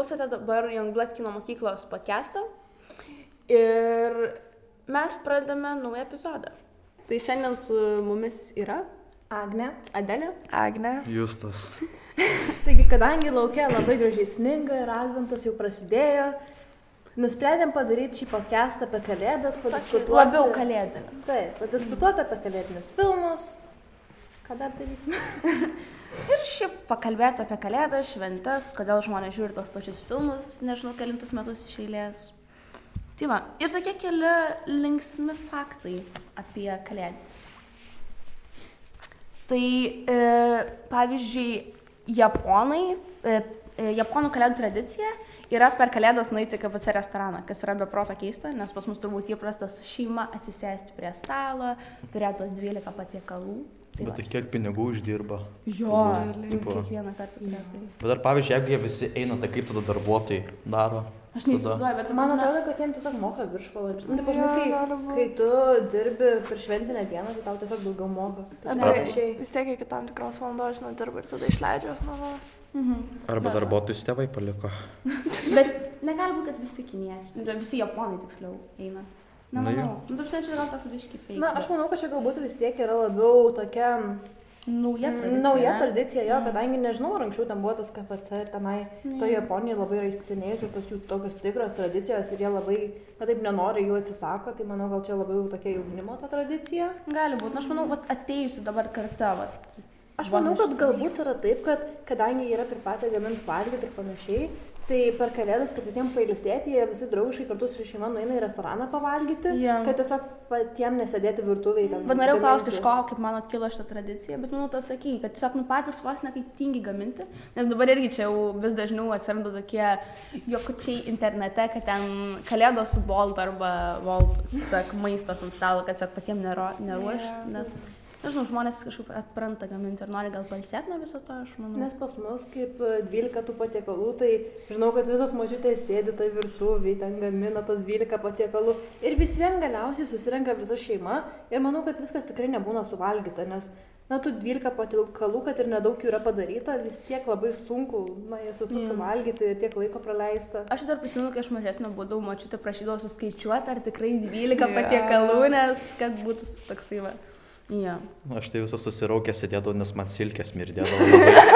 Klausote dabar Youngblood kino mokyklos podcast'o ir mes pradame naują epizodą. Tai šiandien su mumis yra Agne. Adelė. Agne. Justas. Taigi, kadangi laukia labai gražiai sninga ir adventas jau prasidėjo, nusprendėm padaryti šį podcastą apie kalėdas, padiskutuoti. Labiau kalėdinį. Taip, padiskutuoti apie kalėdinius filmus. Ką dar darysim? Ir šiaip pakalbėti apie kalėdas, šventes, kodėl žmonės žiūri tos pačius filmus, nežinau, kelintus metus iš eilės. Tai va, ir tokie keli linksmi faktai apie kalėdas. Tai e, pavyzdžiui, japonai, e, e, japonų kalėdų tradicija yra per kalėdas nueiti į KFC restoraną, kas yra beproto keista, nes pas mus turbūt įprasta su šeima atsisėsti prie stalo, turėti tos 12 patiekalų. Tai bet tai kiek pinigų uždirba? Jo, tipo. kiekvieną kartą turėtų. Bet dar pavyzdžiui, jeigu jie visi eina, tai kaip tada darbuotojai daro? Aš neįsivaizduoju, bet Man atrodo, kad jiems tiesiog moka viršvalandžius. Nu, taip, Jo, žinai, kai, kai tu dirbi per šventinę dieną, tai tau tiesiog daugiau moka. Tai Arba panašiai. vis tiek iki tam tikros valandos nudirba ir tada išleidžia jos namo. Mhm. Arba darbuotojus tėvai paliko. Bet negali būti, kad visi kiniečiai, visi japonai tiksliau eina. Na Nemanau. jo. Nu, taip, čia gal toks biški fake. Na, aš manau, kad čia galbūt vis tiek yra labiau tokia Nauja tradicija. nauja tradicija, jo, kadangi nežinau, ar anksčiau ten buvo tas KFC ir tenai to Japonijoje labai yra įsisenėjusios tos jų tokios tikros tradicijos ir jie labai, na taip, nenori jų atsisako, tai manau, gal čia labiau tokia jaunimo ta tradicija. Gali būti. Na, aš manau, vat, atėjusi dabar karta. Vat, Aš manau, kad galbūt yra taip, kad kadangi yra pripratę gaminti valgyti ir panašiai, tai per kalėdas, kad visiems pailisėti, jie visi draugiškai kartu su šeima nueina į restoraną pavalgyti, Jo. kad tiesiog patiems nesėdėti virtuviai. Bet norėjau klausti, iš ko, kaip man atkilo šitą tradiciją, bet manau, tu atsakai, kad tiesiog nu patys vos ne kaip tingi gaminti, nes dabar irgi čia jau vis dažniau atsiranda tokie jokučiai internete, kad ten kalėdos su Bolt arba Volt, tiesiog maistas ant stalo, kad tiesiog patiems neruošti, Jo. nes, nežinau, žmonės kažkaip atpranta gaminti ir nori gal palsėti nuo viso to, aš manau. Nes pas mus kaip e, 12 tų patiekalų, tai žinau, kad visos mažiutės sėdi toj virtuviai, ten gamina tos 12 patiekalų ir vis vien galiausiai susirenka visa šeima ir manau, kad viskas tikrai nebūna suvalgyta, nes, na, tų 12 patiekalų, kad ir nedaug jų yra padaryta, vis tiek labai sunku, na, jas visus suvalgyti ir tiek laiko praleista. Aš dar prisimenu, kai aš mažesnė būdavau, mačiute prašydavau suskaičiuoti, ar tikrai 12 Jo. patiekalų, nes kad būtų toksai va. Jo. Aš tai visą susiraukęs sėdėdavau, nes man silkės mirdėdavo.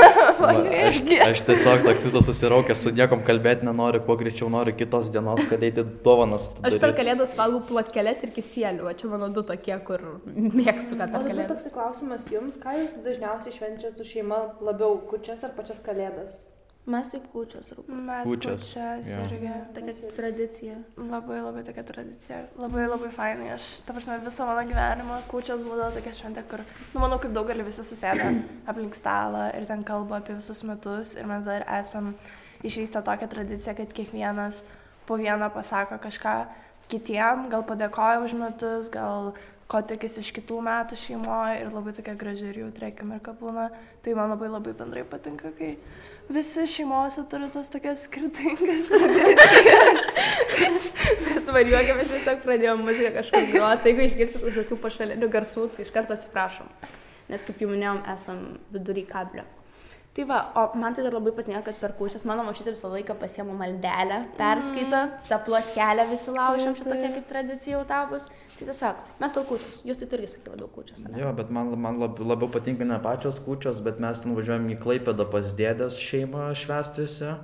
Aš, aš tiesiog toks visas susiraukęs, su niekom kalbėti nenoriu, kuo greičiau noriu kitos dienos, kad eiti dovanas. Aš per kalėdas valgau plotkeles ir kisėlių, o čia mano du tokie, kur mėgstu per dabar kalėdas. toks klausimas jums, ką jūs dažniausiai švenčiate su šeima, labiau kučias ar pačias kalėdas? Mes tik kūčios rūpų. Mes Kūčias, kučias jo. irgi. Tokia tradicija. Labai labai tokia tradicija. Labai labai fainai. Aš, ta prasme, visą mano gyvenimą kučias būdavo tokia šventė, kur, nu, manau, kaip daugelį visi susėda aplink stalą ir ten kalba apie visus metus. Ir mes dar esam išvystę tokią tradiciją, kad kiekvienas po vieną pasako kažką kitiem, gal padėkoja už metus, gal ko tikisi iš kitų metų šeimoje ir labai tokia graži ir jautri akimirka būna. Tai man labai labai bendrai patinka, kai visi šeimose turi tas tokias skirtingas tradicijas. Mes dabar juokiamės tiesiog pradėjome muziką kažkaip groti, tai jeigu išgirsit kažkokių pašalinių garsų, tai iš karto atsiprašom. Nes kaip jau minėjom, esam vidury kablio. Tai va, o man tai dar labai patinka, kad per kūčias mano mašytė visą laiką pasiema maldelę, perskaita, tą plotkelę visi laušiam, čia tokia kaip tradicija jau tapus. Tai tiesiog, mes gal kūčias, jūs tai irgi sakė labiau kūčias. ane? Jo, bet man, man lab, labiau patinka ne pačios kūčios, bet mes ten važiuojam į Klaipėdą pas dėdės šeimą švestusi.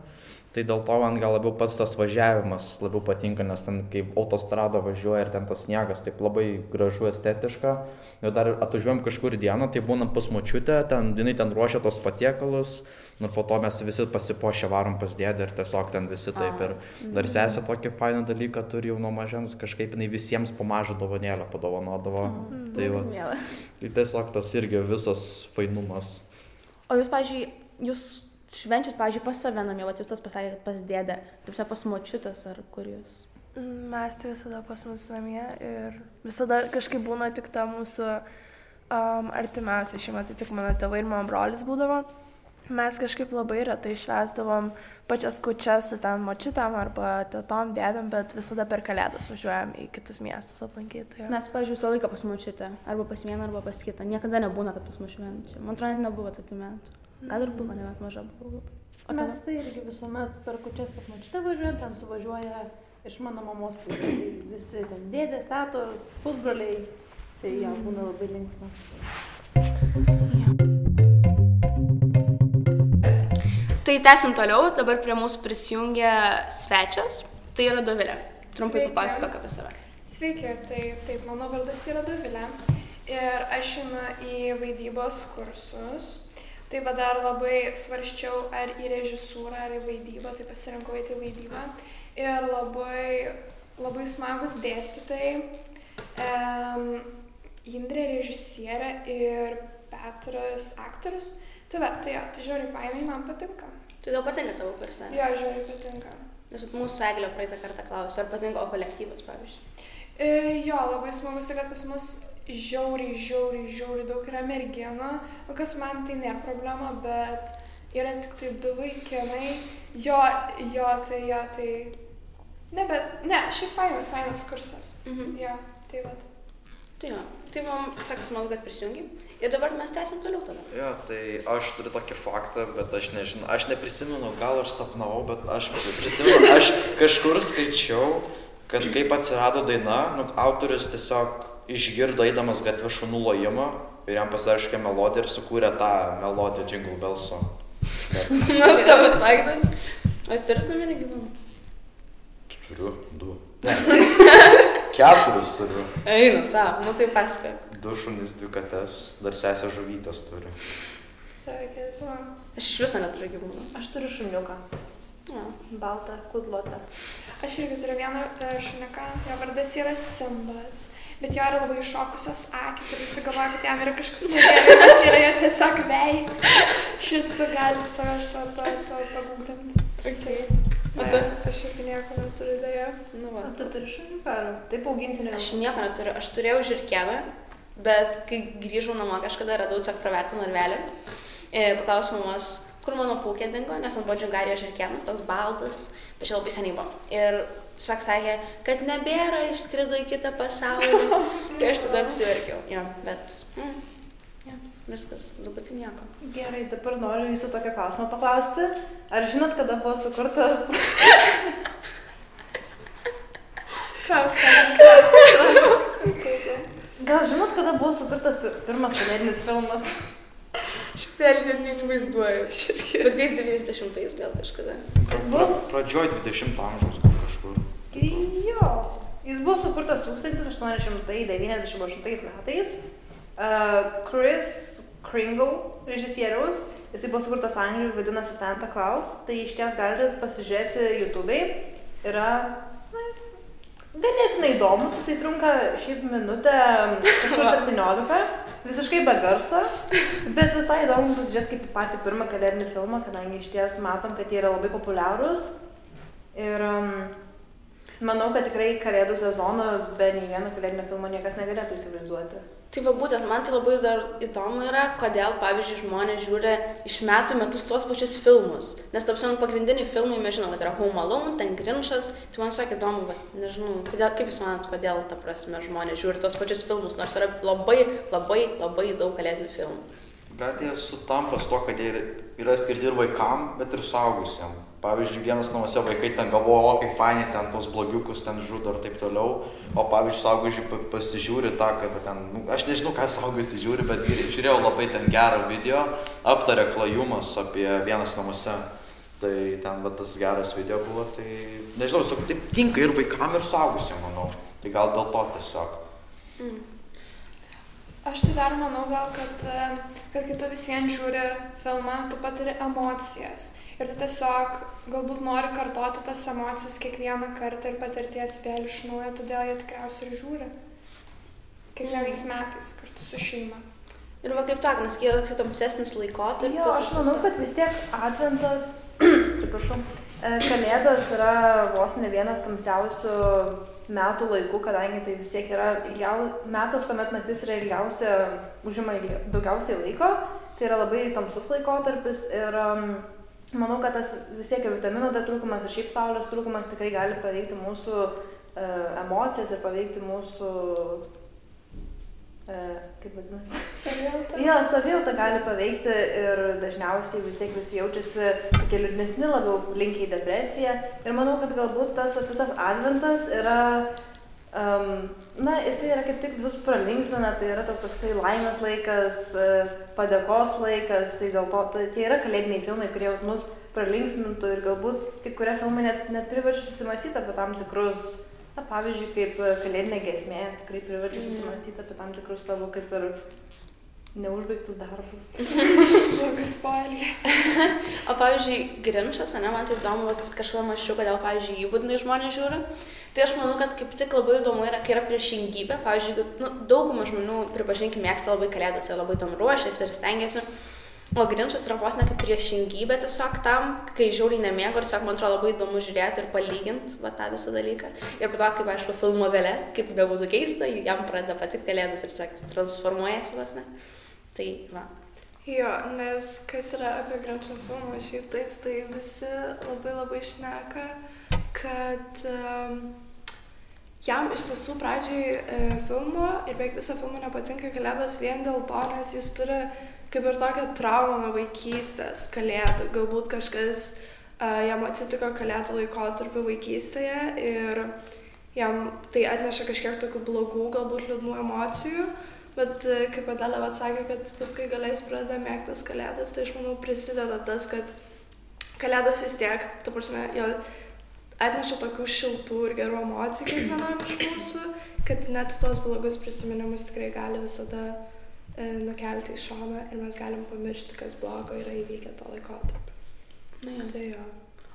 Tai dėl to man gal labiau pats tas važiavimas labiau patinka, nes ten kaip autostrada važiuoja ir ten tas sniegas taip labai gražu, estetiška. Ir dar atvažiuojam kažkur dieną, tai būna pas močiutę, ten jinai ten ruošia tos patiekalus. Nu, po to mes visi pasipošę varom pas dėdę ir tiesiog ten visi taip. Ir dar sesė tokį fainą dalyką turi jau nuo mažens, kažkaip jinai visiems po mažą dovanėlę padovanodavo. Tai, va, Miela. tai tiesiog tas irgi visas fainumas. O jūs, pažiūrėjau, jūs švenčiat, pažiūrėjau, pas save namie, o jūs tas pasakėte, pas dėdę, taip sakė, pas močiutės ar kur jūs. Mes tai visada pas mus namie ir visada kažkaip būna tik ta mūsų um, artimiausia šeima, tai tik mano tėvai ir mano brolis būdavo. Mes kažkaip labai retai švesdavom pačias kučias su ten močitam arba tetom dėdam, bet visada per kalėdas važiuojam į kitus miestus aplankyti. jo. Mes, pažiūrėjau, visą laiką pas močiutę, arba pas vieną, arba pas kitą. Niekada nebūna, kad pas švenčia. Man atrodo, net nebuvo tokių metų. Gal ir buvo, ne, bet maža buvau. O Mes tai irgi visuomet per kučias pas mačtę važiuojam, ten suvažiuoja iš mano mamos pusės. Tai visi ten dėdės, tetos, pusbroliai. Tai jau būna labai linksma. Tai tęsim toliau, dabar prie mūsų prisijungia svečias, tai yra Dovilė. Trumpai papasakok apie save. Sveiki, taip, taip, mano vardas yra Dovilė ir aš einu į vaidybos kursus. Tai va dar labai svarščiau ar į režisūrą, ar į vaidybą, tai pasirinkau į vaidybą. Ir labai, labai smagus dėstytojai. Um, Indrė režisierė ir Petras aktorius. Tai va, tai jo, tai žiūri, fainai man patinka. Tai tau patinka tavo kursai? Jo, žiūri, patinka. Nes mūsų eglė praeitą kartą klausė, ar patinka O kolektyvas, pavyzdžiui. E, Jo, labai smagu, kad pas mus žiauriai, žiauriai, žiauriai daug yra merginų, o kas man tai nėra problema, bet yra tik tai du vaikinai. Jo, jo, tai jo, tai... Ne, bet, ne, šiaip fainas, fainas kursas. Mhm. Jo, tai vad. Tai jo, tai man sakė smagu, kad prisijungi. Ir dabar mes tęsim toliau tada. Jo, tai aš turiu tokį faktą, bet aš nežinau, aš neprisimenu, gal aš sapnavau, bet aš prisimenu, aš kažkur skaičiau, kad kaip atsirado daina, nu, autorius tiesiog išgirdo eidamas gatvę šunų lojimą ir jam kažkokią melodiją ir sukūrė tą melodiją Jingle Bellso. Nuostabus faktas. O jūs turite numerį gyvūnų? turiu du. Keturis turiu. Eina, savo, nu tai pasakok. Du šunys, dvi kates, dar sesė žuvytės turi. Sakės. Aš iš viso neturiu gyvūnų. Aš turiu šuniuką. Ja. Baltą kudlotą. Aš irgi turiu vieną e, šuniuką, jo vardas yra Simbas. Bet jo yra labai iššokusios akis ir visi galvoja, kad jam yra kažkas negerai, bet čia yra jo tiesiog veis. Šit su galit pa, pa, pa, pa, pagūglinti. Okay. O tu? aš irgi nieko neturiu dėja. Nu, va. Ar tu turi šuniuką? Taip augintinį. Aš nieko neturiu. Aš turėjau žirkelę, bet kai grįžau namo kažkada radau tiesiog pravertą narvelį. E, Paklausiau mamos, kur mano paukė dingo, nes ant buvo džiungarijos žirkelis, toks baltas, bet čia labai seniai buvo. Ir tiesiog sakė, kad nebėra, išskrido į kitą pasaulį. tai aš tada apsiverkiau. Jo, bet... Mm, viskas, truputį nieko. Gerai, dabar noriu jūsų tokią klausimą paklausti. Ar žinot, kada buvo sukurtas Gal žinot, kada buvo sukurtas pir- pirmas kalėdinis filmas? Vėl net neįsivaizduoju. Bet kai 90-ais gal kažkada. Jis buvo? Pradžioj 20 amžiaus gal kažkur. Jo. Jis buvo sukurtas 1898 metais. Uh, Chris Kringle režisieriaus. Jisai buvo sukurtas Anglijoje, vadinasi Santa Claus. Tai iš ties galite pasižiūrėti YouTube'ai. Yra na, ganėtinai įdomus. Jisai trunka šiaip minutę, kažkur 17. Visiškai be garso. Bet visai įdomu pasižiūrėti kaip į patį pirmą kalėdinį filmą, kadangi iš ties matom, kad jie yra labai populiarūs. Ir um, manau, kad tikrai kalėdų sezono be nei vieno kalėdinio filmo niekas negalėtų įsivaizduoti. Tai va būtent man tai labai dar įdomu yra, kodėl, pavyzdžiui, žmonės žiūri iš metų metus tuos pačius filmus. Nes tapsiant pagrindiniai filmai, mes žinom, kad yra Home Alone, ten Grinchas, tai man sakė įdomu, bet nežinau, kodėl, kaip jūs manat, kodėl, ta prasme, žmonės žiūri tuos pačius filmus, nors yra labai, labai, labai daug kalėdinių filmų. Gal jie sutampa su to, kad jie yra skirti ir vaikam, bet ir suaugusiam. Pavyzdžiui, vienas namuose vaikai ten galvoja, o kaip fainai ten tos blogiukus ten žudo ir taip toliau. O pavyzdžiui, suaugusiai pa- pasižiūri tą, kad ten, nu, aš nežinau, ką suaugusiai žiūri, bet žiūrėjau labai ten gerą video, aptarė klajumas apie vienas namuose. Tai ten va, tas geras video buvo, tai nežinau, su, taip tinka ir vaikam, ir suaugusiam, manau. Tai gal dėl to tiesiog. Aš tai dar manau gal, kad, kad kai tu vis vien žiūri filmą, tu patiri emocijas. Ir tu tiesiog galbūt nori kartoti tas emocijas kiekvieną kartą ir patirties vėl iš naujo, todėl jie tikriausiai ir žiūri. Kiekvienais metais kartu su šeima. Ir va kaip tak, nes yra toks tamsesnis laikotarpis. Jo, aš manau, kad vis tiek Adventas, atsiprašau, e, Kalėdos yra vos ne vienas tamsiausių metų laikų, kadangi tai vis tiek yra ilgiau, metas, kuomet naktis yra ilgiausia, užima ilgia, daugiausiai laiko, tai yra labai tamsus laikotarpis ir um, manau, kad tas vis tiek ir vitamino D trūkumas ir šiaip saulės trūkumas tikrai gali paveikti mūsų uh, emocijas ir paveikti mūsų e, kaip vadinasi, Savijautą. Jo, savijauta gali paveikti ir dažniausiai vis tiek visi jaučiasi tokie liūdnesni, labiau linkiai depresiją. Ir manau, kad galbūt tas visas adventas yra, um, na, jisai yra kaip tik vis pralinksmina, tai yra tas toksai laimės laikas, e, padėkos laikas, tai dėl to tai tie yra kalėdiniai filmai, kurie mus pralinksmintų ir galbūt kai kurie filmai net, net priverčia susimastyti apie tam tikrus Na, pavyzdžiui, kaip kalėdinė gesmė tikrai priverčia susimastyti apie tam tikrus savo kaip ir neužbaigtus darbus. Blogas poelgis. O pavyzdžiui, Grinčas, ne, man tai įdomu, kažkada mačiau, kodėl, pavyzdžiui, jį būdinai žmonės žiūri. Tai aš manau, kad kaip tik labai įdomu yra, kai yra priešingybė. Pavyzdžiui, nu, dauguma žmonių, pripažinkime, mėgsta labai kalėdas ir labai tam ruošiasi ir stengiasi. O Grinčas yra vos ne kaip priešingybė tiesiog tam, kai žiauriai nemėgo ir tiesiog man atrodo labai įdomu žiūrėti ir palyginti va, tą visą dalyką. Ir po to, kaip aišku, filmo gale, kaip bebūtų keista, jam pradeda patikti kalėdas ir tiesiog transformuojasi vos ne. Tai va. Jo, nes kas yra apie Grinčo filmą šiaip tais, tai visi labai labai šneka, kad um, jam iš tiesų pradžiai e, filmo ir beveik visą filmą nepatinka kalėdos vien dėl to, nes jis turi kaip ir tokią traumą nuo vaikystės kalėdų. Galbūt kažkas uh, jam atsitiko kalėdų laikotarpiu vaikystėje ir jam tai atneša kažkiek tokių blogų, galbūt liūdnų emocijų. Bet uh, kaip Adelė atsakė, kad paskui galiais pradeda mėgtas kalėdas, tai aš manau prisideda tas, kad kalėdos vis tiek, ta prasme, jo atneša tokių šiltų ir gerų emocijų kiekvienam iš mūsų, kad net tuos blogus prisiminimus tikrai gali visada e, nukelti į šoną ir mes galim pamiršti, kas blogo yra įvykę tuo laikotarpiu. Na, jo. Tai jo.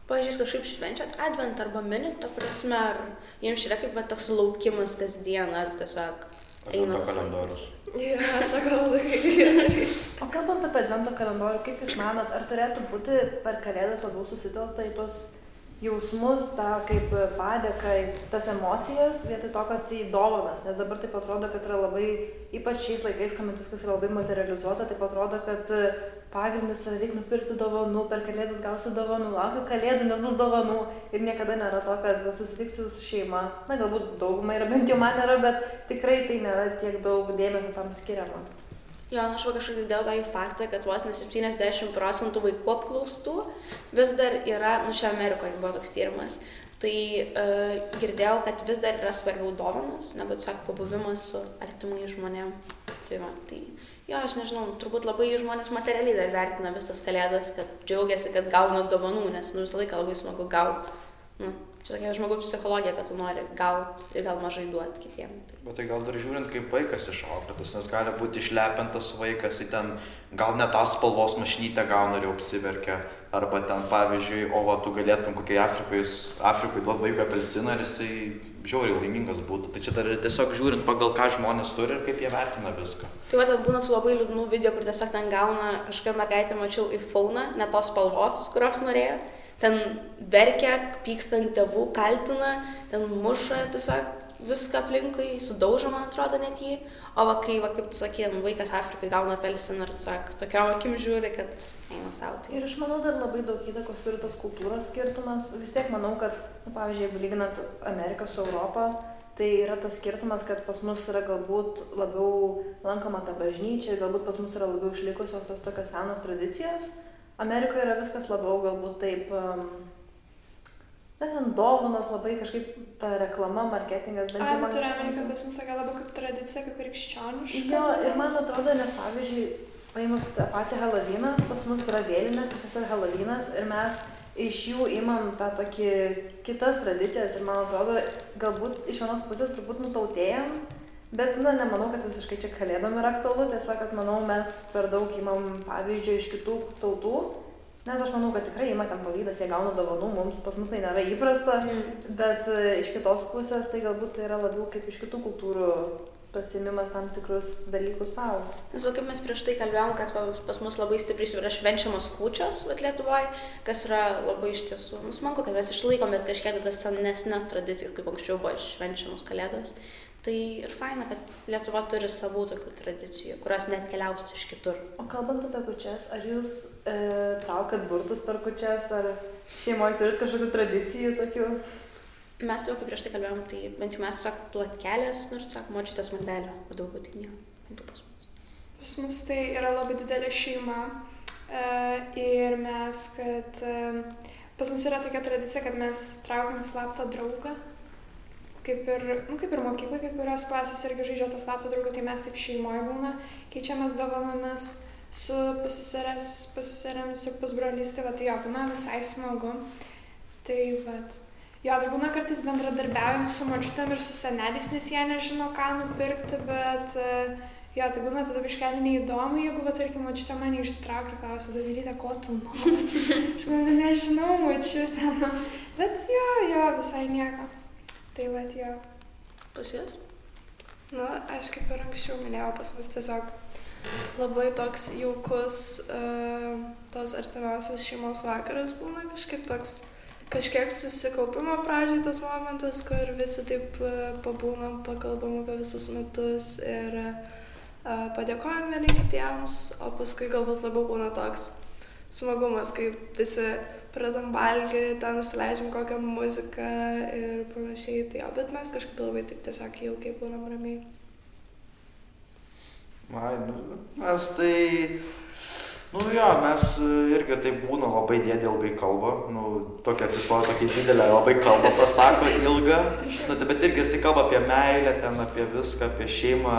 Pavyzdžiui, kažkaip švenčiat advent arba minit, ta prasme, ar jums yra kaip va, toks laukimas kasdien, ar tiesiog Advento kalendorius. Jo, aš galvoju, kaip. O kalbant apie advento kalendorių, kaip Jūs manot, ar turėtų būti per kalėdas labiau susitelkta į tuos jausmus, tą kaip padėką, tas emocijas, vietoj to, kad į dovanas, nes dabar taip atrodo, kad yra labai, ypač šiais laikais, kuomet viskas yra labai materializuota, taip atrodo, kad pagrindas yra reikia nupirkti dovanų, per kalėdas gausiu dovanų, laukiu kalėdų, nes bus dovanų ir niekada nėra to, kad susitiksiu su šeima. Na, galbūt daugumai yra, bent jau man yra, bet tikrai tai nėra tiek daug dėmesio tam skiriama. Jo, na, aš kažkaip girdėjau tokį faktą, kad vos ne 70 procentų vaikų apklaustų vis dar yra, nu čia Amerikoje buvo toks tyrimas, tai uh, girdėjau, kad vis dar yra svarbiau dovanas, negu tiesiog pabuvimas su artimai žmonėm. Tai va, tai jo, aš nežinau, turbūt labai žmonės materialiai dar vertina vis tas kalėdas, kad džiaugiasi, kad gauna dovanų, nes nu visą laiką labai smagu gauti. Nu, čia tokia žmogaus psichologija, kad tu nori gauti ir gal mažai duoti kitiem. Bet tai gal dar žiūrint, kaip vaikas išauklėtas, nes gali būti išlepintas vaikas, į ten gal ne tą spalvos mašinytę gauna ir jau apsiverkia. Arba ten, pavyzdžiui, o va, tu galėtum kokiai Afrikai, Afrikai duoti vaiką apelsiną ir jisai žiauriai laimingas būtų. Tai čia dar tiesiog žiūrint pagal ką žmonės turi ir kaip jie vertina viską. Tai va, būna tų labai liūdnų video, kur tiesiog ten gauna kažkokią mergaitę, mačiau į fauną, ne tos spalvos, kurios norėjo. Ten verkia, pyksta ant tėvų, kaltina, ten muša tiesiog viską aplinkui, sudaužo, man atrodo, net jį. O va, kai, va, kaip tu sakė, nu, vaikas Afrikai gauna apelsiną ir tiesiog tokiam akim žiūri, kad eina savo. Tai... Ir aš manau, dar labai daug įtakos turi tas kultūros skirtumas. Vis tiek manau, kad, nu, pavyzdžiui, jeigu lyginant Ameriką su Europą, tai yra tas skirtumas, kad pas mus yra galbūt labiau lankoma ta bažnyčia, galbūt pas mus yra labiau išlikusios tos tokios senos tradicijos. Amerikoje yra viskas labiau galbūt taip, um, nes ten dovanos labai kažkaip ta reklama, marketingas, bent A, jau tai omeny, kad pas mus tokia labiau kaip tradicija, kaip krikščioniška. Jo, ir man atrodo, net pavyzdžiui, paėmus tą patį Halloweeną, pas mus yra vėlinės, pas mus yra Halloweenas ir mes iš jų imam tą tokį kitas tradicijas ir man atrodo, galbūt iš vienos pusės turbūt nutautėjam, bet, na, nemanau, kad visiškai čia kalėdom yra aktualu, tiesiog, kad manau, mes per daug imam pavyzdžių iš kitų tautų, nes aš manau, kad tikrai ima ten pavydas, jie gauna dovanų, mums pas mus tai nėra įprasta, bet e, iš kitos pusės tai galbūt tai yra labiau kaip iš kitų kultūrų pasimimas tam tikrus dalykus savo. Nes va, kaip mes prieš tai kalbėjom, kad pas mus labai stipriai yra švenčiamos kūčios, bet Lietuvoje, kas yra labai iš tiesų, nu, smagu, kad mes išlaikom, bet kažkiek tas senesnes tradicijas, kaip anksčiau buvo švenčiamos kalėdos. Tai ir faina, kad Lietuva turi savų tokių tradicijų, kurios net keliausios iš kitur. O kalbant apie kučias, ar jūs e, traukat burtus per kučias, ar šeimoje turit kažkokių tradicijų tokių? Mes jau kaip prieš tai kalbėjom, tai bent jau mes tiesiog plotkelės, nu ir tiesiog močiutės maldelio, o daugiau tai nieko. pas mus. Pas mus tai yra labai didelė šeima e, ir mes, kad e, pas mus yra tokia tradicija, kad mes traukiam slaptą draugą. Kaip ir, nu, kaip ir mokykla, kai kurios klasės irgi žaidžia tą slaptą draugą, tai mes taip šeimoje būna, keičiamės dovanomis su pasiserės, pasiserėmis ir pusbroliais, tai va, tai jo, būna visai smagu. Tai va, jo, dar būna kartais bendradarbiaujam su mačiutėm ir su seneliais, nes jie nežino, ką nupirkti, bet uh, Jo, tai būna tada biškelį neįdomu, jeigu, va, tarkim, mačiutė mane išsitraukia ir klausia, Dovilytė, ko tu nori? Aš nu, nežinau, mačiutė, nu. bet jo, jo, visai nieko. Tai va, jo. Pas jas? Nu, aš kaip ir anksčiau minėjau, pas mus tiesiog labai toks jaukus uh, tos artimiausios šeimos vakaras būna kažkaip toks, kažkiek susikaupimo pradžiai tas momentas, kur visi taip uh, pabūnam, pakalbam apie visus metus ir uh, padėkojam vieni kitiems, o paskui galbūt labiau būna toks smagumas, kai visi pradam valgyti, ten užsileidžiam kokią muziką ir panašiai, tai jo, bet mes kažkaip labai taip tiesiog jaukiai būnam ramiai. Ai, nu, mes tai... Nu jo, mes irgi taip būna labai dėdė ilgai kalba, nu, tokia atsistoja tokia didelė, labai kalba, pasako ilgą, nu, tai bet irgi jisai kalba apie meilę, ten apie viską, apie šeimą.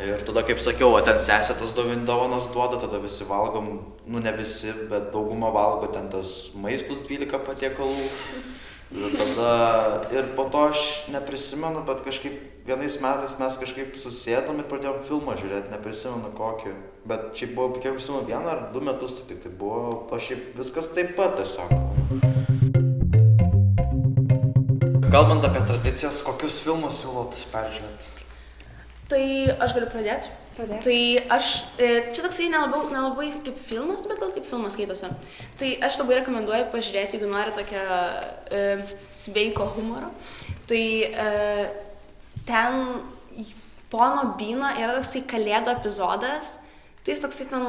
Ir tada, kaip sakiau, ten sesė tas dovanas duoda, tada visi valgom, nu ne visi, bet dauguma valgo ten tas maistus 12 patiekalų. Ir tada, ir po to aš neprisimenu, bet kažkaip vienais metais mes kažkaip susėdom ir pradėjom filmą žiūrėti, neprisimenu kokį. Bet šiaip buvo, kiek prisimenu, vieną ar du metus tik tai buvo, o šiaip viskas taip pat tiesiog. Kalbant apie tradicijas, kokius filmus siūlot peržiūrėti? Tai aš galiu pradėti. Pradėk. Tai aš, e, čia toksai nelabai, nelabai kaip filmas, bet gal kaip filmas skaitosi. Tai aš labai rekomenduoju pažiūrėti, jeigu nori tokio e, sveiko humoro. Tai e, ten pono Byno yra toksai kalėdų epizodas. Tai jis toksai ten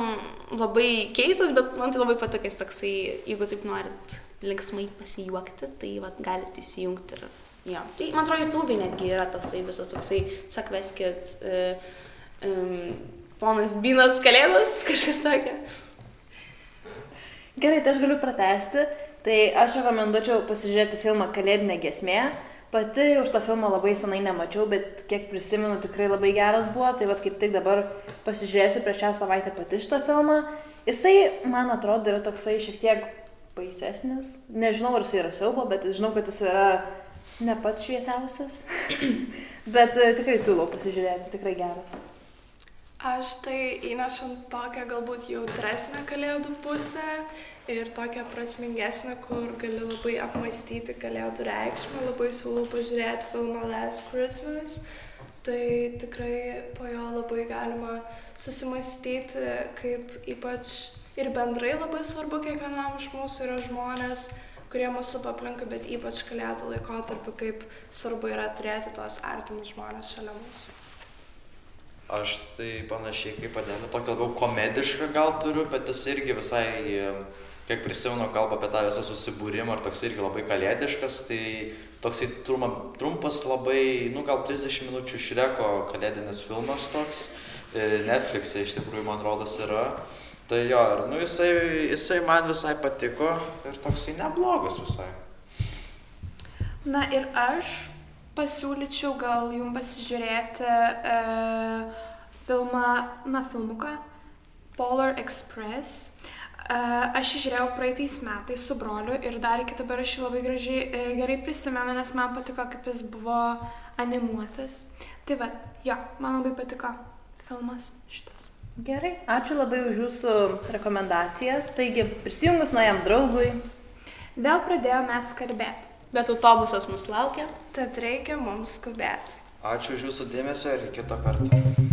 labai keistas, bet man tai labai patiko, jis toksai, jeigu taip norit linksmai pasijuokti, tai vat, galite įsijungti ir jo. Tai man atrodo, YouTube netgi yra tasai visas toksai, sak veskit, uh, um, ponas Bynas kalėdos, kažkas tokio. Gerai, tai aš galiu pratesti. Tai aš rekomenduočiau pasižiūrėti filmą Kalėdinė gesmė. Pati už tą filmą labai senai nemačiau, bet kiek prisimenu, tikrai labai geras buvo. Tai vad kaip tik dabar pasižiūrėsiu prieš šią savaitę pati šitą filmą. Jisai, man atrodo, yra toksai šiek tiek baisesnis. Nežinau, ar jis yra siaubo, bet žinau, kad jis yra ne pats šviesiausias. bet e, tikrai siūlau pasižiūrėti, tikrai geras. Aš tai įnešant tokią galbūt jautresnę kalėdų pusę ir tokią prasmingesnę, kur gali labai apmastyti kalėdų reikšmę, labai siūlau pažiūrėti filmą Last Christmas. Tai tikrai po jo labai galima susimastyti, kaip ypač ir bendrai labai svarbu kiekvienam iš mūsų yra žmonės, kurie mūsų supa aplinkui, bet ypač kalėdų laikotarpiu, kaip svarbu yra turėti tuos artimus žmonės šalia mūsų. Aš tai panašiai kaip padėlė, tokį labiau komedišką gal turiu, bet jis irgi visai, kiek prisimenu, kalba apie tą visą susibūrimą ir toks irgi labai kalėdiškas, tai toksai trumpa, trumpas labai, nu gal 30 minučių šreko kalėdinis filmas toks, e, Netflix'e iš tikrųjų man rodos yra. Tai jo, ir nu jisai, jisai man visai patiko ir toksai neblogas visai. Na ir aš pasiūlyčiau gal jum pasižiūrėti e, filmą, na, filmuką Polar Express. E, aš žiūrėjau praeitais metais su broliu ir dar iki dabar aš jį labai gražiai, e, gerai prisimenu, nes man patiko, kaip jis buvo animuotas. Tai va, jo, man labai patiko filmas šitas. Gerai, ačiū labai už jūsų rekomendacijas. Taigi, prisijungus naujam draugui, Vėl pradėjome mes kalbėti. Bet autobusas mus laukia. Tad reikia mums skubėti. Ačiū už jūsų dėmesio ir iki kito karto.